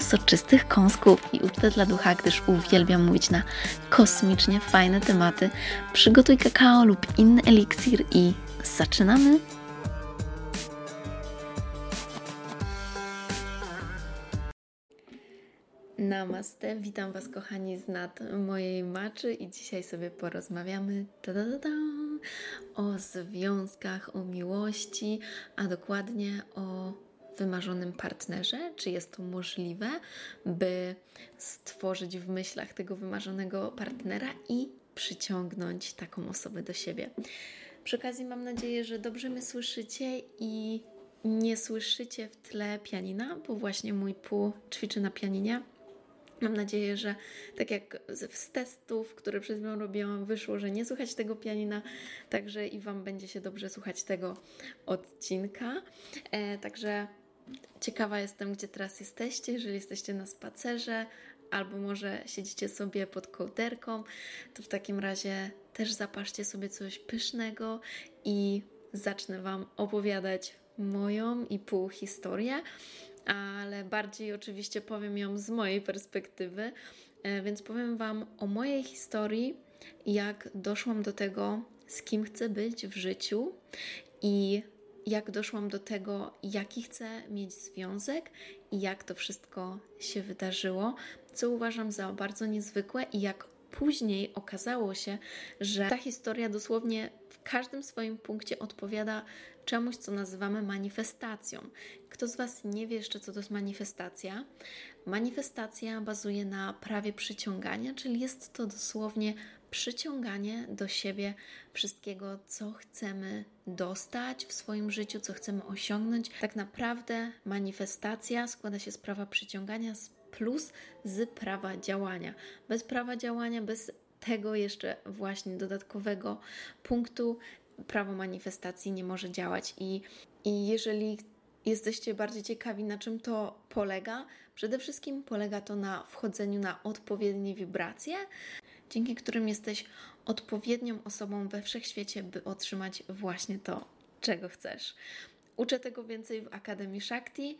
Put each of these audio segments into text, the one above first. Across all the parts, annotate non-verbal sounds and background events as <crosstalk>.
soczystych kąsków i ucztę dla ducha, gdyż uwielbiam mówić na kosmicznie fajne tematy. Przygotuj kakao lub inny eliksir i zaczynamy! Namaste, witam Was kochani z nad mojej maczy i dzisiaj sobie porozmawiamy ta -da -da, o związkach, o miłości, a dokładnie o wymarzonym partnerze? Czy jest to możliwe, by stworzyć w myślach tego wymarzonego partnera i przyciągnąć taką osobę do siebie? Przy okazji mam nadzieję, że dobrze mnie słyszycie i nie słyszycie w tle pianina, bo właśnie mój pół ćwiczy na pianinie. Mam nadzieję, że tak jak z testów, które przed chwilą robiłam, wyszło, że nie słuchać tego pianina, także i Wam będzie się dobrze słuchać tego odcinka. E, także Ciekawa jestem, gdzie teraz jesteście, jeżeli jesteście na spacerze, albo może siedzicie sobie pod kołderką, to w takim razie też zapaszcie sobie coś pysznego i zacznę Wam opowiadać moją i pół historię, ale bardziej oczywiście powiem ją z mojej perspektywy, e, więc powiem Wam o mojej historii, jak doszłam do tego, z kim chcę być w życiu i jak doszłam do tego, jaki chcę mieć związek i jak to wszystko się wydarzyło, co uważam za bardzo niezwykłe i jak później okazało się, że ta historia dosłownie w każdym swoim punkcie odpowiada czemuś, co nazywamy manifestacją. Kto z Was nie wie jeszcze, co to jest manifestacja? Manifestacja bazuje na prawie przyciągania, czyli jest to dosłownie przyciąganie do siebie wszystkiego, co chcemy dostać w swoim życiu, co chcemy osiągnąć. Tak naprawdę manifestacja składa się z prawa przyciągania plus z prawa działania. Bez prawa działania, bez tego jeszcze właśnie dodatkowego punktu, prawo manifestacji nie może działać. I, i jeżeli jesteście bardziej ciekawi, na czym to polega, przede wszystkim polega to na wchodzeniu na odpowiednie wibracje, dzięki którym jesteś odpowiednią osobą we wszechświecie, by otrzymać właśnie to, czego chcesz. Uczę tego więcej w Akademii Shakti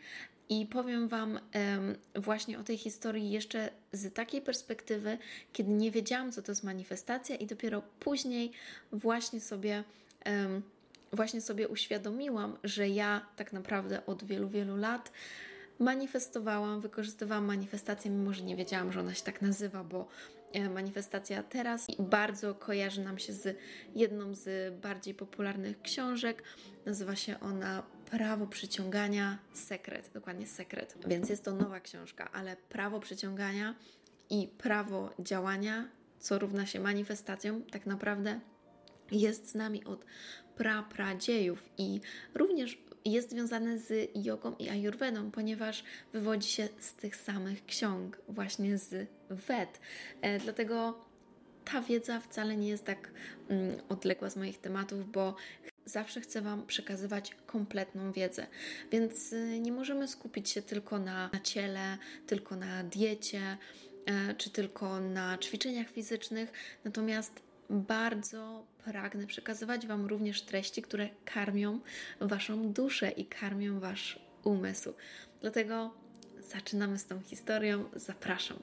i powiem Wam właśnie o tej historii jeszcze z takiej perspektywy, kiedy nie wiedziałam, co to jest manifestacja, i dopiero później właśnie sobie. Właśnie sobie uświadomiłam, że ja tak naprawdę od wielu, wielu lat manifestowałam, wykorzystywałam manifestację, mimo że nie wiedziałam, że ona się tak nazywa, bo manifestacja teraz bardzo kojarzy nam się z jedną z bardziej popularnych książek. Nazywa się ona Prawo przyciągania sekret, dokładnie sekret. Więc jest to nowa książka, ale prawo przyciągania i prawo działania, co równa się manifestacją, tak naprawdę jest z nami od pra pradziejów i również jest związane z jogą i ayurvedą, ponieważ wywodzi się z tych samych ksiąg, właśnie z Ved. E, dlatego ta wiedza wcale nie jest tak mm, odległa z moich tematów, bo zawsze chcę Wam przekazywać kompletną wiedzę. Więc y, nie możemy skupić się tylko na, na ciele, tylko na diecie, e, czy tylko na ćwiczeniach fizycznych. Natomiast bardzo pragnę przekazywać Wam również treści, które karmią Waszą duszę i karmią Wasz umysł. Dlatego zaczynamy z tą historią. Zapraszam.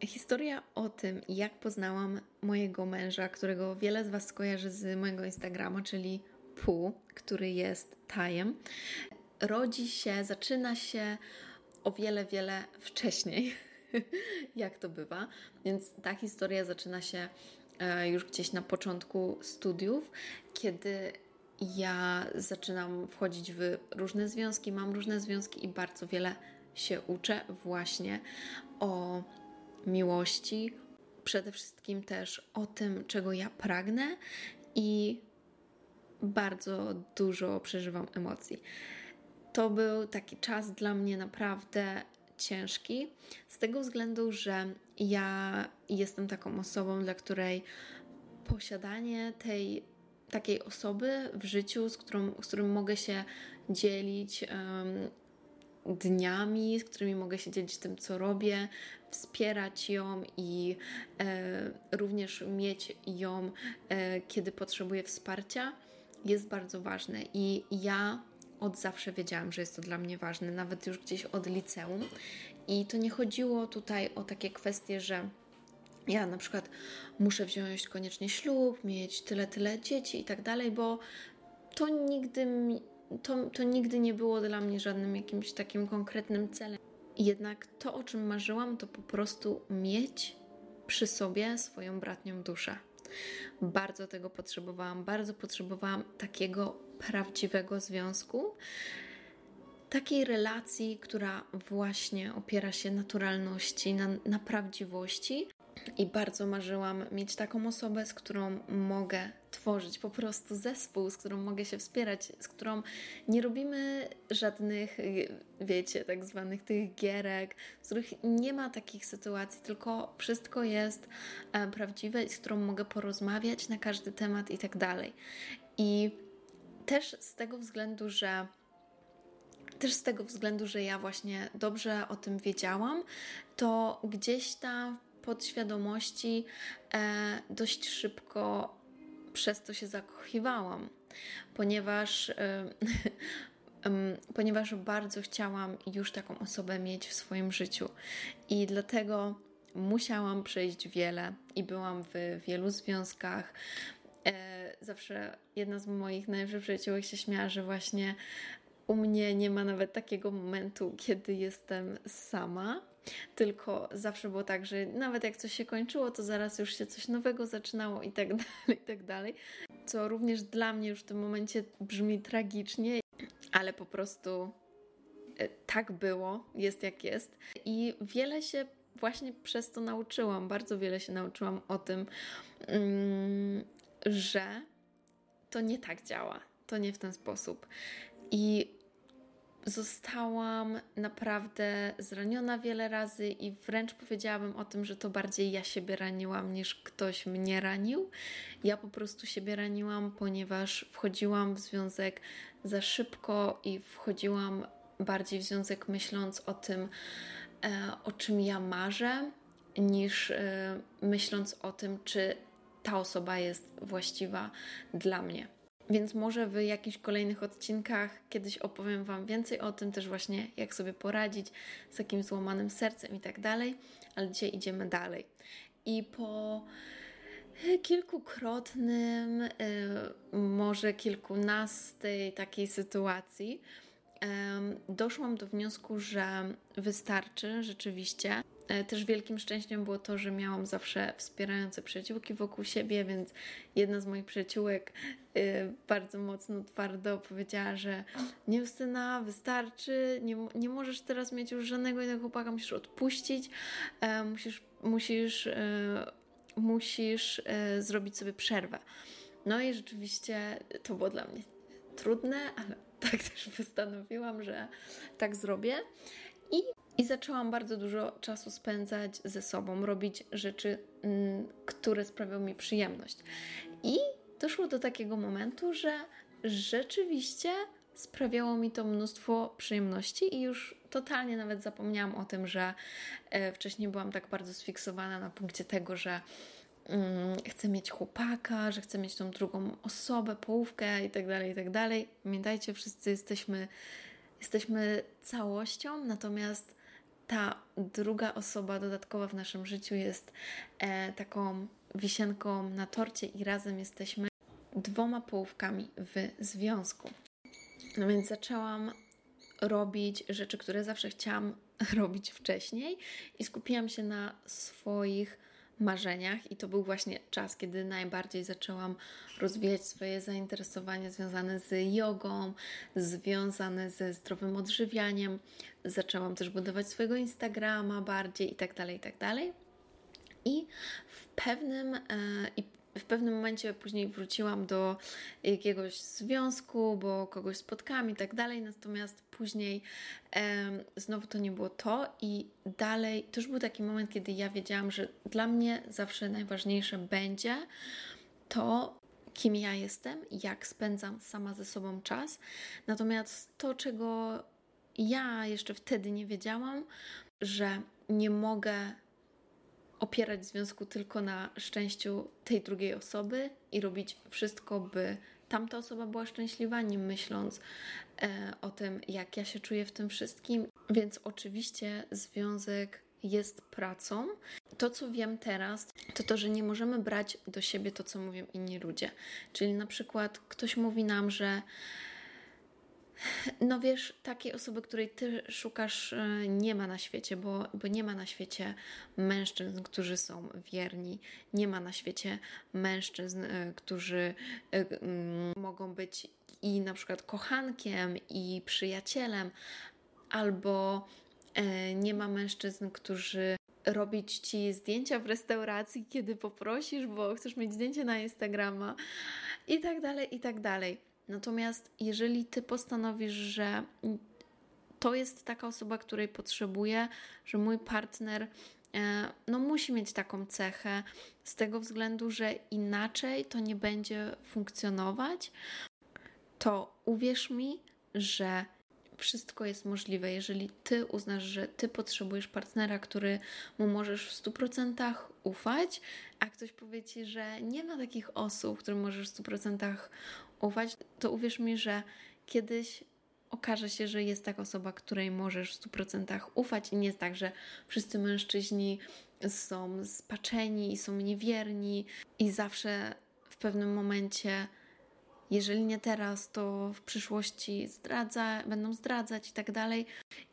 Historia o tym, jak poznałam mojego męża, którego wiele z Was skojarzy z mojego Instagrama, czyli Pu, który jest Tajem, rodzi się, zaczyna się o wiele, wiele wcześniej, <laughs> jak to bywa. Więc ta historia zaczyna się już gdzieś na początku studiów, kiedy ja zaczynam wchodzić w różne związki, mam różne związki i bardzo wiele się uczę właśnie o miłości, przede wszystkim też o tym, czego ja pragnę i bardzo dużo przeżywam emocji. To był taki czas dla mnie naprawdę ciężki, z tego względu, że ja jestem taką osobą, dla której posiadanie tej takiej osoby w życiu, z, którą, z którym mogę się dzielić um, dniami, z którymi mogę się dzielić tym, co robię, wspierać ją i e, również mieć ją, e, kiedy potrzebuję wsparcia, jest bardzo ważne. I ja od zawsze wiedziałam, że jest to dla mnie ważne, nawet już gdzieś od liceum. I to nie chodziło tutaj o takie kwestie, że ja na przykład muszę wziąć koniecznie ślub, mieć tyle, tyle dzieci i tak dalej, bo to nigdy, to, to nigdy nie było dla mnie żadnym jakimś takim konkretnym celem. Jednak to, o czym marzyłam, to po prostu mieć przy sobie swoją bratnią duszę. Bardzo tego potrzebowałam, bardzo potrzebowałam takiego prawdziwego związku, takiej relacji, która właśnie opiera się naturalności, na, na prawdziwości. I bardzo marzyłam mieć taką osobę, z którą mogę tworzyć po prostu zespół, z którą mogę się wspierać, z którą nie robimy żadnych, wiecie, tak zwanych tych gierek, z których nie ma takich sytuacji, tylko wszystko jest e, prawdziwe i z którą mogę porozmawiać na każdy temat i tak dalej. I też z tego względu, że też z tego względu, że ja właśnie dobrze o tym wiedziałam, to gdzieś tam w podświadomości e, dość szybko przez to się zakochiwałam, ponieważ, e, <laughs> ponieważ bardzo chciałam już taką osobę mieć w swoim życiu i dlatego musiałam przejść wiele i byłam w wielu związkach. E, zawsze jedna z moich najlepszych przyjaciółek się śmiała, że właśnie u mnie nie ma nawet takiego momentu, kiedy jestem sama, tylko zawsze było tak, że nawet jak coś się kończyło, to zaraz już się coś nowego zaczynało i tak <laughs> dalej, i tak dalej. Co również dla mnie już w tym momencie brzmi tragicznie, ale po prostu e, tak było, jest jak jest. I wiele się właśnie przez to nauczyłam, bardzo wiele się nauczyłam o tym, mm, że to nie tak działa, to nie w ten sposób. I zostałam naprawdę zraniona wiele razy i wręcz powiedziałabym o tym, że to bardziej ja siebie raniłam niż ktoś mnie ranił. Ja po prostu siebie raniłam, ponieważ wchodziłam w związek za szybko i wchodziłam bardziej w związek myśląc o tym, e, o czym ja marzę, niż e, myśląc o tym, czy ta osoba jest właściwa dla mnie. Więc może w jakichś kolejnych odcinkach kiedyś opowiem Wam więcej o tym, też właśnie jak sobie poradzić z takim złamanym sercem i tak dalej, ale dzisiaj idziemy dalej. I po kilkukrotnym, y, może kilkunastej takiej sytuacji, doszłam do wniosku, że wystarczy rzeczywiście E, też wielkim szczęściem było to, że miałam zawsze wspierające przyjaciółki wokół siebie, więc jedna z moich przyjaciółek y, bardzo mocno, twardo powiedziała, że nie Justyna, wystarczy, nie, nie możesz teraz mieć już żadnego innego chłopaka, musisz odpuścić, e, musisz, musisz, e, musisz zrobić sobie przerwę. No i rzeczywiście to było dla mnie trudne, ale tak też postanowiłam, że tak zrobię. I i zaczęłam bardzo dużo czasu spędzać ze sobą, robić rzeczy, mm, które sprawiają mi przyjemność. I doszło do takiego momentu, że rzeczywiście sprawiało mi to mnóstwo przyjemności i już totalnie nawet zapomniałam o tym, że e, wcześniej byłam tak bardzo sfiksowana na punkcie tego, że mm, chcę mieć chłopaka, że chcę mieć tą drugą osobę, połówkę i tak dalej, i tak. Pamiętajcie, wszyscy jesteśmy, jesteśmy całością, natomiast ta druga osoba dodatkowa w naszym życiu jest e, taką wisienką na torcie i razem jesteśmy dwoma połówkami w związku. No więc zaczęłam robić rzeczy, które zawsze chciałam <laughs> robić wcześniej i skupiłam się na swoich marzeniach, i to był właśnie czas, kiedy najbardziej zaczęłam rozwijać swoje zainteresowania związane z jogą, związane ze zdrowym odżywianiem. Zaczęłam też budować swojego Instagrama bardziej i tak dalej, i tak dalej. I w pewnym, e, w pewnym momencie później wróciłam do jakiegoś związku, bo kogoś spotkałam i tak dalej, natomiast później e, znowu to nie było to i dalej, to już był taki moment, kiedy ja wiedziałam, że dla mnie zawsze najważniejsze będzie to, kim ja jestem, jak spędzam sama ze sobą czas. Natomiast to, czego ja jeszcze wtedy nie wiedziałam, że nie mogę opierać związku tylko na szczęściu tej drugiej osoby i robić wszystko, by tamta osoba była szczęśliwa, nie myśląc e, o tym, jak ja się czuję w tym wszystkim. Więc oczywiście związek jest pracą. To, co wiem teraz, to to, że nie możemy brać do siebie to, co mówią inni ludzie. Czyli na przykład ktoś mówi nam, że no wiesz, takiej osoby, której ty szukasz, e, nie ma na świecie, bo, bo nie ma na świecie mężczyzn, którzy są wierni, nie ma na świecie mężczyzn, e, którzy e, mogą być i na przykład kochankiem, i przyjacielem, albo nie ma mężczyzn, którzy robić ci zdjęcia w restauracji, kiedy poprosisz, bo chcesz mieć zdjęcie na Instagrama i tak dalej, i tak dalej. Natomiast jeżeli ty postanowisz, że to jest taka osoba, której potrzebuję, że mój partner e, no, musi mieć taką cechę, z tego względu, że inaczej to nie będzie funkcjonować, to uwierz mi, że wszystko jest możliwe. Jeżeli ty uznasz, że ty potrzebujesz partnera, który mu możesz w 100% ufać, a ktoś powie ci, że nie ma takich osób, którym możesz w 100% ufać, to uwierz mi, że kiedyś okaże się, że jest taka osoba, której możesz w 100% ufać i nie jest tak, że wszyscy mężczyźni są spaczeni i są niewierni i zawsze w pewnym momencie jeżeli nie teraz, to w przyszłości zdradza, będą zdradzać i tak dalej.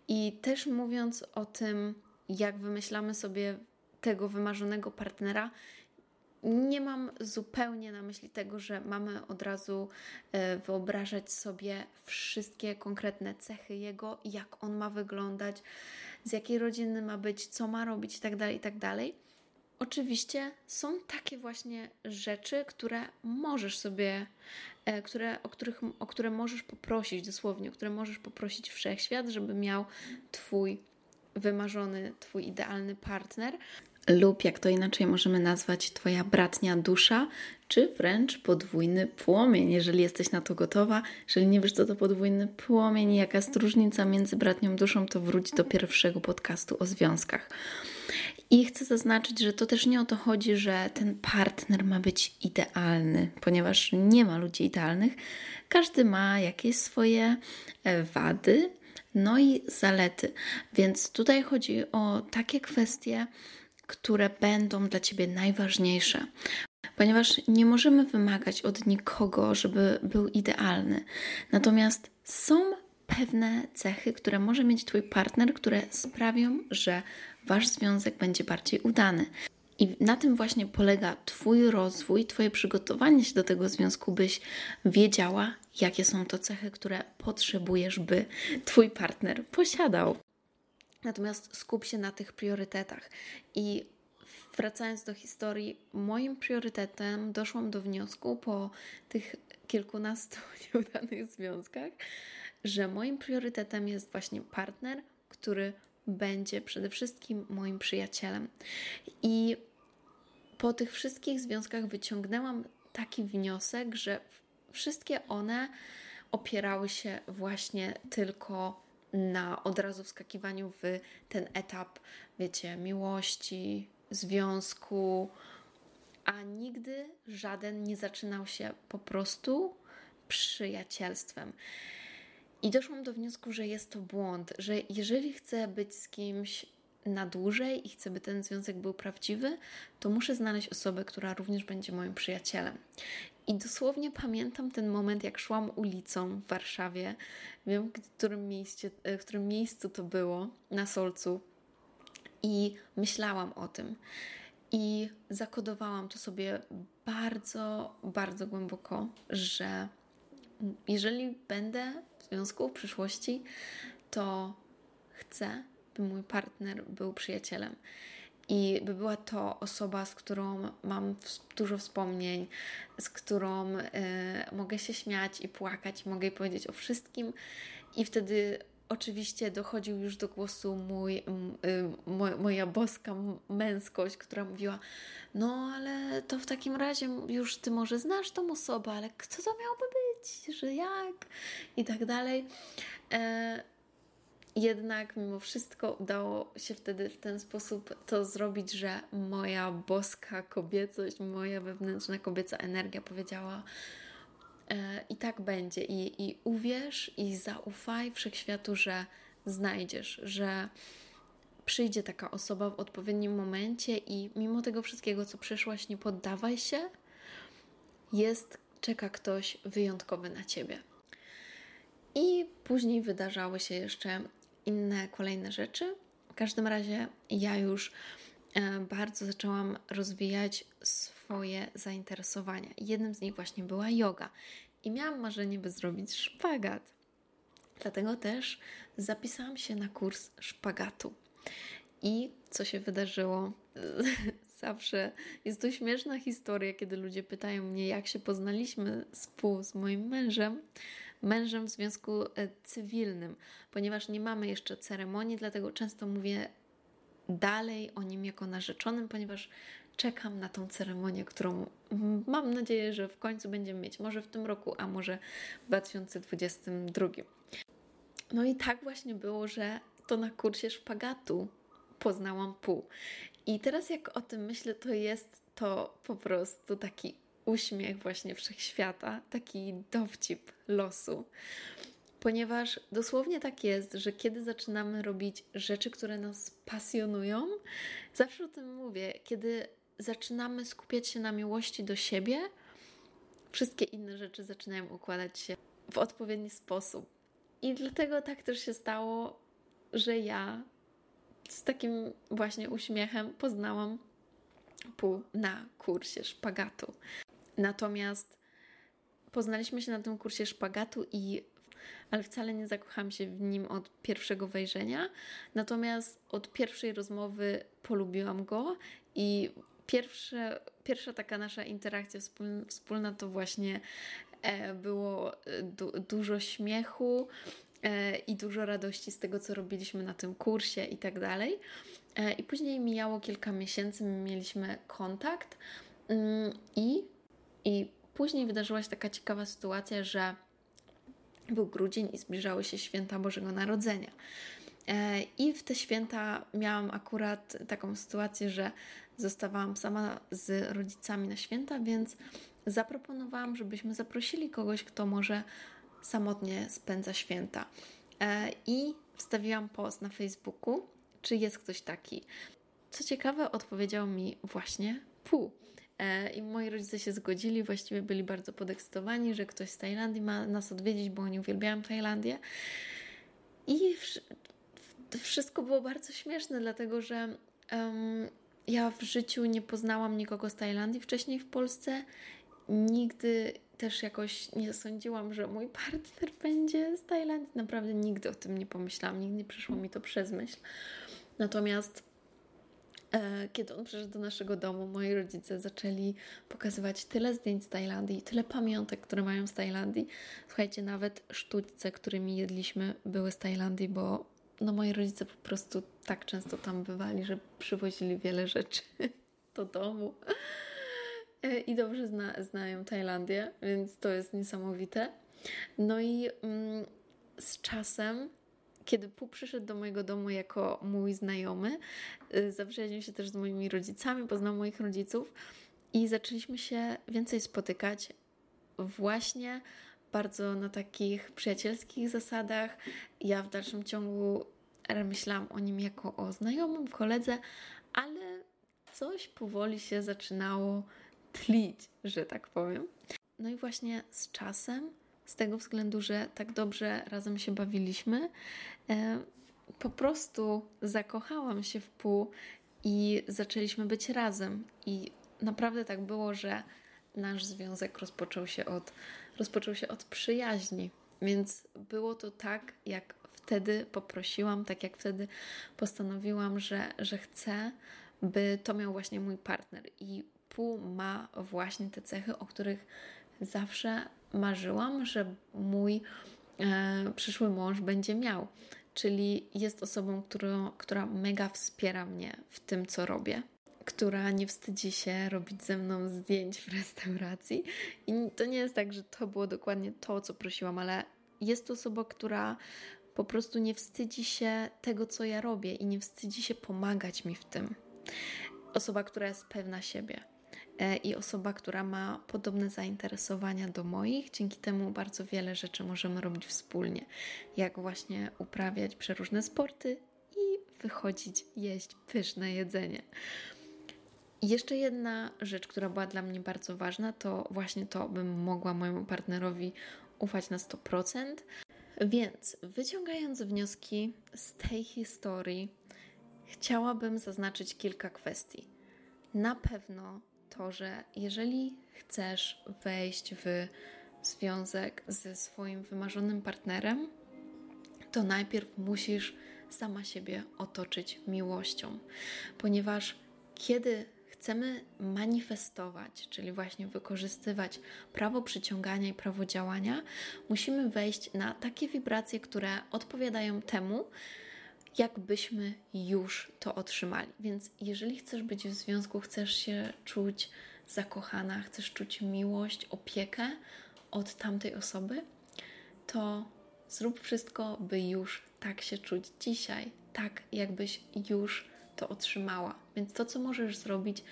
I też mówiąc o tym, jak wymyślamy sobie tego wymarzonego partnera, nie mam zupełnie na myśli tego, że mamy od razu e, wyobrażać sobie wszystkie konkretne cechy jego, jak on ma wyglądać, z jakiej rodziny ma być, co ma robić itd. Tak itd. Tak Oczywiście są takie właśnie rzeczy, które możesz sobie, e, które, o, których, o które możesz poprosić dosłownie, o które możesz poprosić wszechświat, żeby miał Twój wymarzony, Twój idealny partner, lub jak to inaczej możemy nazwać, Twoja bratnia dusza, czy wręcz podwójny płomień, jeżeli jesteś na to gotowa. Jeżeli nie wiesz, co to podwójny płomień i jaka jest różnica między bratnią duszą, to wróć do pierwszego podcastu o związkach. I chcę zaznaczyć, że to też nie o to chodzi, że ten partner ma być idealny, ponieważ nie ma ludzi idealnych. Każdy ma jakieś swoje e, wady, no i zalety. Więc tutaj chodzi o takie kwestie, które będą dla Ciebie najważniejsze. Ponieważ nie możemy wymagać od nikogo, żeby był idealny. Natomiast są pewne cechy, które może mieć Twój partner, które sprawią, że Wasz związek będzie bardziej udany. I na tym właśnie polega Twój rozwój, Twoje przygotowanie się do tego związku, byś wiedziała, jakie są to cechy, które potrzebujesz, by Twój partner posiadał. Natomiast skup się na tych priorytetach. I wracając do historii, moim priorytetem doszłam do wniosku po tych kilkunastu <laughs> nieudanych związkach, że moim priorytetem jest właśnie partner, który będzie przede wszystkim moim przyjacielem. I po tych wszystkich związkach wyciągnęłam taki wniosek, że wszystkie one opierały się właśnie tylko na od razu wskakiwaniu w ten etap, wiecie, miłości, związku, a nigdy żaden nie zaczynał się po prostu przyjacielstwem. I doszłam do wniosku, że jest to błąd, że jeżeli chcę być z kimś na dłużej i chcę, by ten związek był prawdziwy, to muszę znaleźć osobę, która również będzie moim przyjacielem. I dosłownie pamiętam ten moment, jak szłam ulicą w Warszawie. Wiem, w którym, mieście, w którym miejscu to było, na Solcu. I myślałam o tym. I zakodowałam to sobie bardzo, bardzo głęboko, że jeżeli będę w związku w przyszłości, to chcę, by mój partner był przyjacielem. I by była to osoba, z którą mam dużo wspomnień, z którą y, mogę się śmiać i płakać, mogę jej powiedzieć o wszystkim, i wtedy oczywiście dochodził już do głosu mój, y, moja boska męskość, która mówiła: No, ale to w takim razie już ty może znasz tą osobę, ale kto to miałby być, że jak? I tak dalej. E, jednak mimo wszystko udało się wtedy w ten sposób to zrobić, że moja boska kobiecość, moja wewnętrzna kobieca energia powiedziała: e, I tak będzie. I, I uwierz i zaufaj wszechświatu, że znajdziesz, że przyjdzie taka osoba w odpowiednim momencie i mimo tego wszystkiego, co przeszłaś, nie poddawaj się. Jest, czeka ktoś wyjątkowy na ciebie. I później wydarzały się jeszcze inne kolejne rzeczy. W każdym razie ja już e, bardzo zaczęłam rozwijać swoje zainteresowania. Jednym z nich właśnie była yoga. I miałam marzenie, by zrobić szpagat. Dlatego też zapisałam się na kurs szpagatu. I co się wydarzyło? <laughs> Zawsze jest to śmieszna historia, kiedy ludzie pytają mnie, jak się poznaliśmy z pół z moim mężem mężem w związku e, cywilnym, ponieważ nie mamy jeszcze ceremonii, dlatego często mówię dalej o nim jako narzeczonym, ponieważ czekam na tą ceremonię, którą mam nadzieję, że w końcu będziemy mieć, może w tym roku, a może w 2022. No i tak właśnie było, że to na kursie szpagatu poznałam pół. I teraz jak o tym myślę, to jest to po prostu taki uśmiech właśnie wszechświata, taki dowcip losu. Ponieważ dosłownie tak jest, że kiedy zaczynamy robić rzeczy, które nas pasjonują, zawsze o tym mówię, kiedy zaczynamy skupiać się na miłości do siebie, wszystkie inne rzeczy zaczynają układać się w odpowiedni sposób. I dlatego tak też się stało, że ja z takim właśnie uśmiechem poznałam pół na kursie szpagatu. Natomiast poznaliśmy się na tym kursie szpagatu i ale wcale nie zakochałam się w nim od pierwszego wejrzenia. Natomiast od pierwszej rozmowy polubiłam go i pierwsze, pierwsza taka nasza interakcja wspólna to właśnie e, było e, du dużo śmiechu e, i dużo radości z tego, co robiliśmy na tym kursie i tak dalej. I później mijało kilka miesięcy, mieliśmy kontakt mm, i i później wydarzyła się taka ciekawa sytuacja, że był grudzień i zbliżały się święta Bożego Narodzenia. E, I w te święta miałam akurat taką sytuację, że zostawałam sama z rodzicami na święta, więc zaproponowałam, żebyśmy zaprosili kogoś, kto może samotnie spędza święta. E, I wstawiłam post na Facebooku, czy jest ktoś taki. Co ciekawe, odpowiedział mi właśnie pół. E, I moi rodzice się zgodzili, właściwie byli bardzo podekscytowani, że ktoś z Tajlandii ma nas odwiedzić, bo oni uwielbiają Tajlandię. I wszystko było bardzo śmieszne, dlatego że um, ja w życiu nie poznałam nikogo z Tajlandii wcześniej w Polsce. Nigdy też jakoś nie sądziłam, że mój partner będzie z Tajlandii. Naprawdę nigdy o tym nie pomyślałam, nigdy nie przyszło mi to przez myśl. Natomiast kiedy on przyszedł do naszego domu, moi rodzice zaczęli pokazywać tyle zdjęć z Tajlandii, tyle pamiątek, które mają z Tajlandii. Słuchajcie, nawet sztućce, którymi jedliśmy, były z Tajlandii, bo no, moi rodzice po prostu tak często tam bywali, że przywozili wiele rzeczy <laughs> do domu. E, I dobrze zna, znają Tajlandię, więc to jest niesamowite. No i mm, z czasem kiedy Pu przyszedł do mojego domu jako mój znajomy, y, zaprzyjaźnił się też z moimi rodzicami, poznał moich rodziców i zaczęliśmy się więcej spotykać właśnie bardzo na takich przyjacielskich zasadach. Ja w dalszym ciągu myślałam o nim jako o znajomym, koledze, ale coś powoli się zaczynało tlić, że tak powiem. No i właśnie z czasem z tego względu, że tak dobrze razem się bawiliśmy. E, po prostu zakochałam się w pół i zaczęliśmy być razem. I naprawdę tak było, że nasz związek rozpoczął się od, rozpoczął się od przyjaźni. Więc było to tak, jak wtedy poprosiłam, tak jak wtedy postanowiłam, że, że chcę, by to miał właśnie mój partner. I Pół ma właśnie te cechy, o których zawsze marzyłam, że mój e, przyszły mąż będzie miał. Czyli jest osobą, którą, która mega wspiera mnie w tym, co robię która nie wstydzi się robić ze mną zdjęć w restauracji. I to nie jest tak, że to było dokładnie to, co prosiłam, ale jest to osoba, która po prostu nie wstydzi się tego, co ja robię i nie wstydzi się pomagać mi w tym. Osoba, która jest pewna siebie i osoba, która ma podobne zainteresowania do moich. Dzięki temu bardzo wiele rzeczy możemy robić wspólnie, jak właśnie uprawiać przeróżne sporty i wychodzić jeść pyszne jedzenie. Jeszcze jedna rzecz, która była dla mnie bardzo ważna, to właśnie to, bym mogła mojemu partnerowi ufać na 100%. Więc wyciągając wnioski z tej historii, chciałabym zaznaczyć kilka kwestii. Na pewno to, że jeżeli chcesz wejść w związek ze swoim wymarzonym partnerem, to najpierw musisz sama siebie otoczyć miłością, ponieważ kiedy chcemy manifestować, czyli właśnie wykorzystywać prawo przyciągania i prawo działania, musimy wejść na takie wibracje, które odpowiadają temu, jakbyśmy już to otrzymali. Więc jeżeli chcesz być w związku, chcesz się czuć zakochana, chcesz czuć miłość, opiekę od tamtej osoby, to zrób wszystko, by już tak się czuć dzisiaj, tak jakbyś już to otrzymała. Więc to, co możesz zrobić,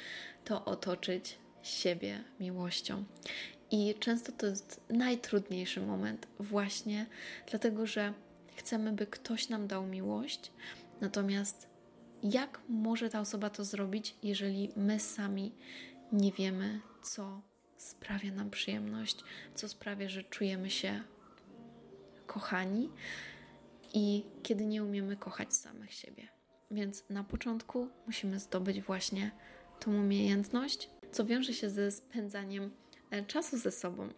to otoczyć siebie miłością. I często to jest najtrudniejszy moment, właśnie dlatego, że chcemy, by ktoś nam dał miłość, natomiast jak może ta osoba to zrobić, jeżeli my sami nie wiemy, co sprawia nam przyjemność, co sprawia, że czujemy się kochani i kiedy nie umiemy kochać samych siebie. Więc na początku musimy zdobyć właśnie tą umiejętność, co wiąże się ze spędzaniem e, czasu ze sobą.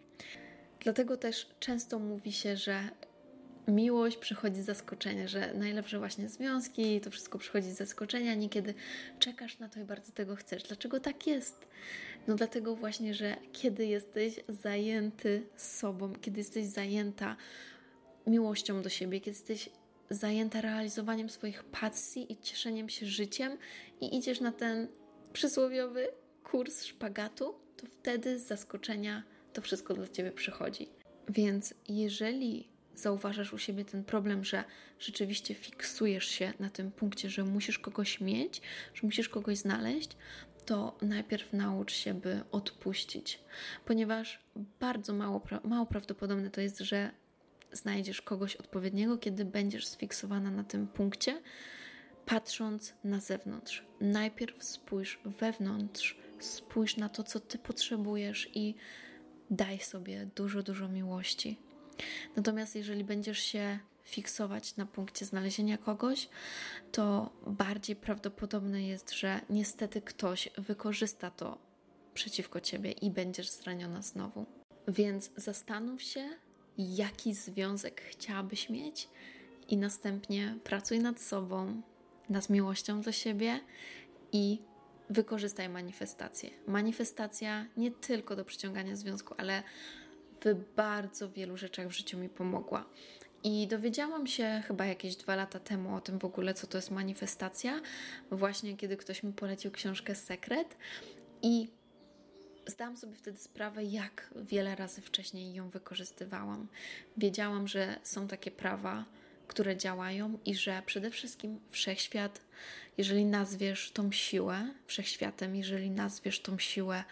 Dlatego też często mówi się, że miłość przychodzi z zaskoczenia, że najlepsze właśnie związki, to wszystko przychodzi z zaskoczenia, niekiedy czekasz na to i bardzo tego chcesz. Dlaczego tak jest? No dlatego właśnie, że kiedy jesteś zajęty sobą, kiedy jesteś zajęta miłością do siebie, kiedy jesteś zajęta realizowaniem swoich pasji i cieszeniem się życiem i idziesz na ten przysłowiowy kurs szpagatu, to wtedy z zaskoczenia to wszystko dla ciebie przychodzi. Więc jeżeli zauważasz u siebie ten problem, że rzeczywiście fiksujesz się na tym punkcie, że musisz kogoś mieć, że musisz kogoś znaleźć, to najpierw naucz się, by odpuścić, ponieważ bardzo mało, mało prawdopodobne to jest, że znajdziesz kogoś odpowiedniego, kiedy będziesz sfiksowana na tym punkcie, patrząc na zewnątrz. Najpierw spójrz wewnątrz, spójrz na to, co ty potrzebujesz i daj sobie dużo, dużo miłości. Natomiast jeżeli będziesz się fiksować na punkcie znalezienia kogoś, to bardziej prawdopodobne jest, że niestety ktoś wykorzysta to przeciwko ciebie i będziesz zraniona znowu. Więc zastanów się, jaki związek chciałabyś mieć, i następnie pracuj nad sobą, nad miłością do siebie i wykorzystaj manifestację. Manifestacja nie tylko do przyciągania związku, ale w bardzo wielu rzeczach w życiu mi pomogła. I dowiedziałam się chyba jakieś dwa lata temu o tym w ogóle, co to jest manifestacja, właśnie kiedy ktoś mi polecił książkę Sekret. I zdałam sobie wtedy sprawę, jak wiele razy wcześniej ją wykorzystywałam. Wiedziałam, że są takie prawa, które działają i że przede wszystkim wszechświat, jeżeli nazwiesz tą siłę wszechświatem, jeżeli nazwiesz tą siłę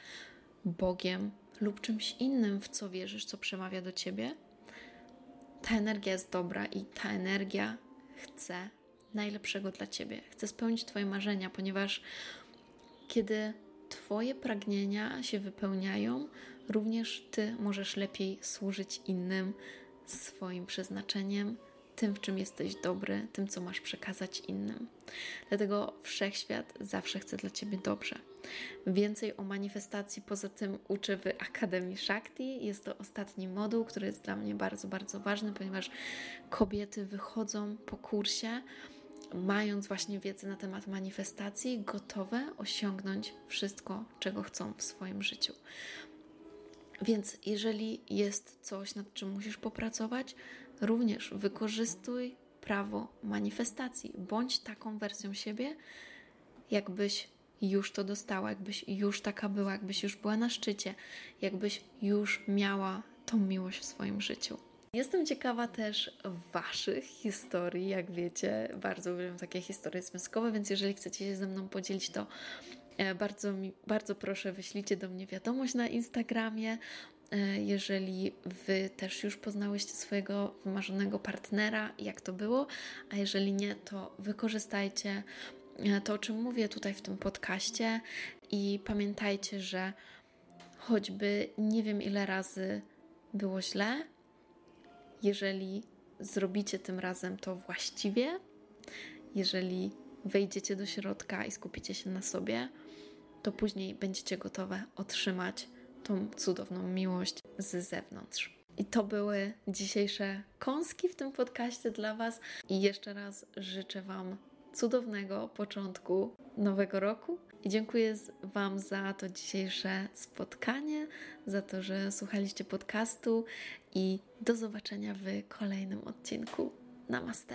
Bogiem lub czymś innym, w co wierzysz, co przemawia do ciebie, ta energia jest dobra i ta energia chce najlepszego dla ciebie. Chce spełnić Twoje marzenia, ponieważ kiedy Twoje pragnienia się wypełniają, również Ty możesz lepiej służyć innym swoim przeznaczeniem, tym, w czym jesteś dobry, tym, co masz przekazać innym. Dlatego wszechświat zawsze chce dla Ciebie dobrze. Więcej o manifestacji poza tym uczę w Akademii Shakti. Jest to ostatni moduł, który jest dla mnie bardzo, bardzo ważny, ponieważ kobiety wychodzą po kursie mając właśnie wiedzę na temat manifestacji, gotowe osiągnąć wszystko, czego chcą w swoim życiu. Więc jeżeli jest coś, nad czym musisz popracować, również wykorzystuj prawo manifestacji. Bądź taką wersją siebie, jakbyś już to dostała, jakbyś już taka była, jakbyś już była na szczycie, jakbyś już miała tą miłość w swoim życiu. Jestem ciekawa też Waszych historii. Jak wiecie, bardzo uwielbiam takie historie związkowe, więc jeżeli chcecie się ze mną podzielić, to e, bardzo, mi, bardzo proszę, wyślijcie do mnie wiadomość na Instagramie. E, jeżeli Wy też już poznałyście swojego wymarzonego partnera, jak to było, a jeżeli nie, to wykorzystajcie to, o czym mówię tutaj w tym podcaście i pamiętajcie, że choćby nie wiem ile razy było źle, jeżeli zrobicie tym razem to właściwie, jeżeli wejdziecie do środka i skupicie się na sobie, to później będziecie gotowe otrzymać tą cudowną miłość z zewnątrz. I to były dzisiejsze kąski w tym podcaście dla Was. I jeszcze raz życzę Wam cudownego początku nowego roku. I dziękuję Wam za to dzisiejsze spotkanie, za to, że słuchaliście podcastu i do zobaczenia w kolejnym odcinku. Namaste.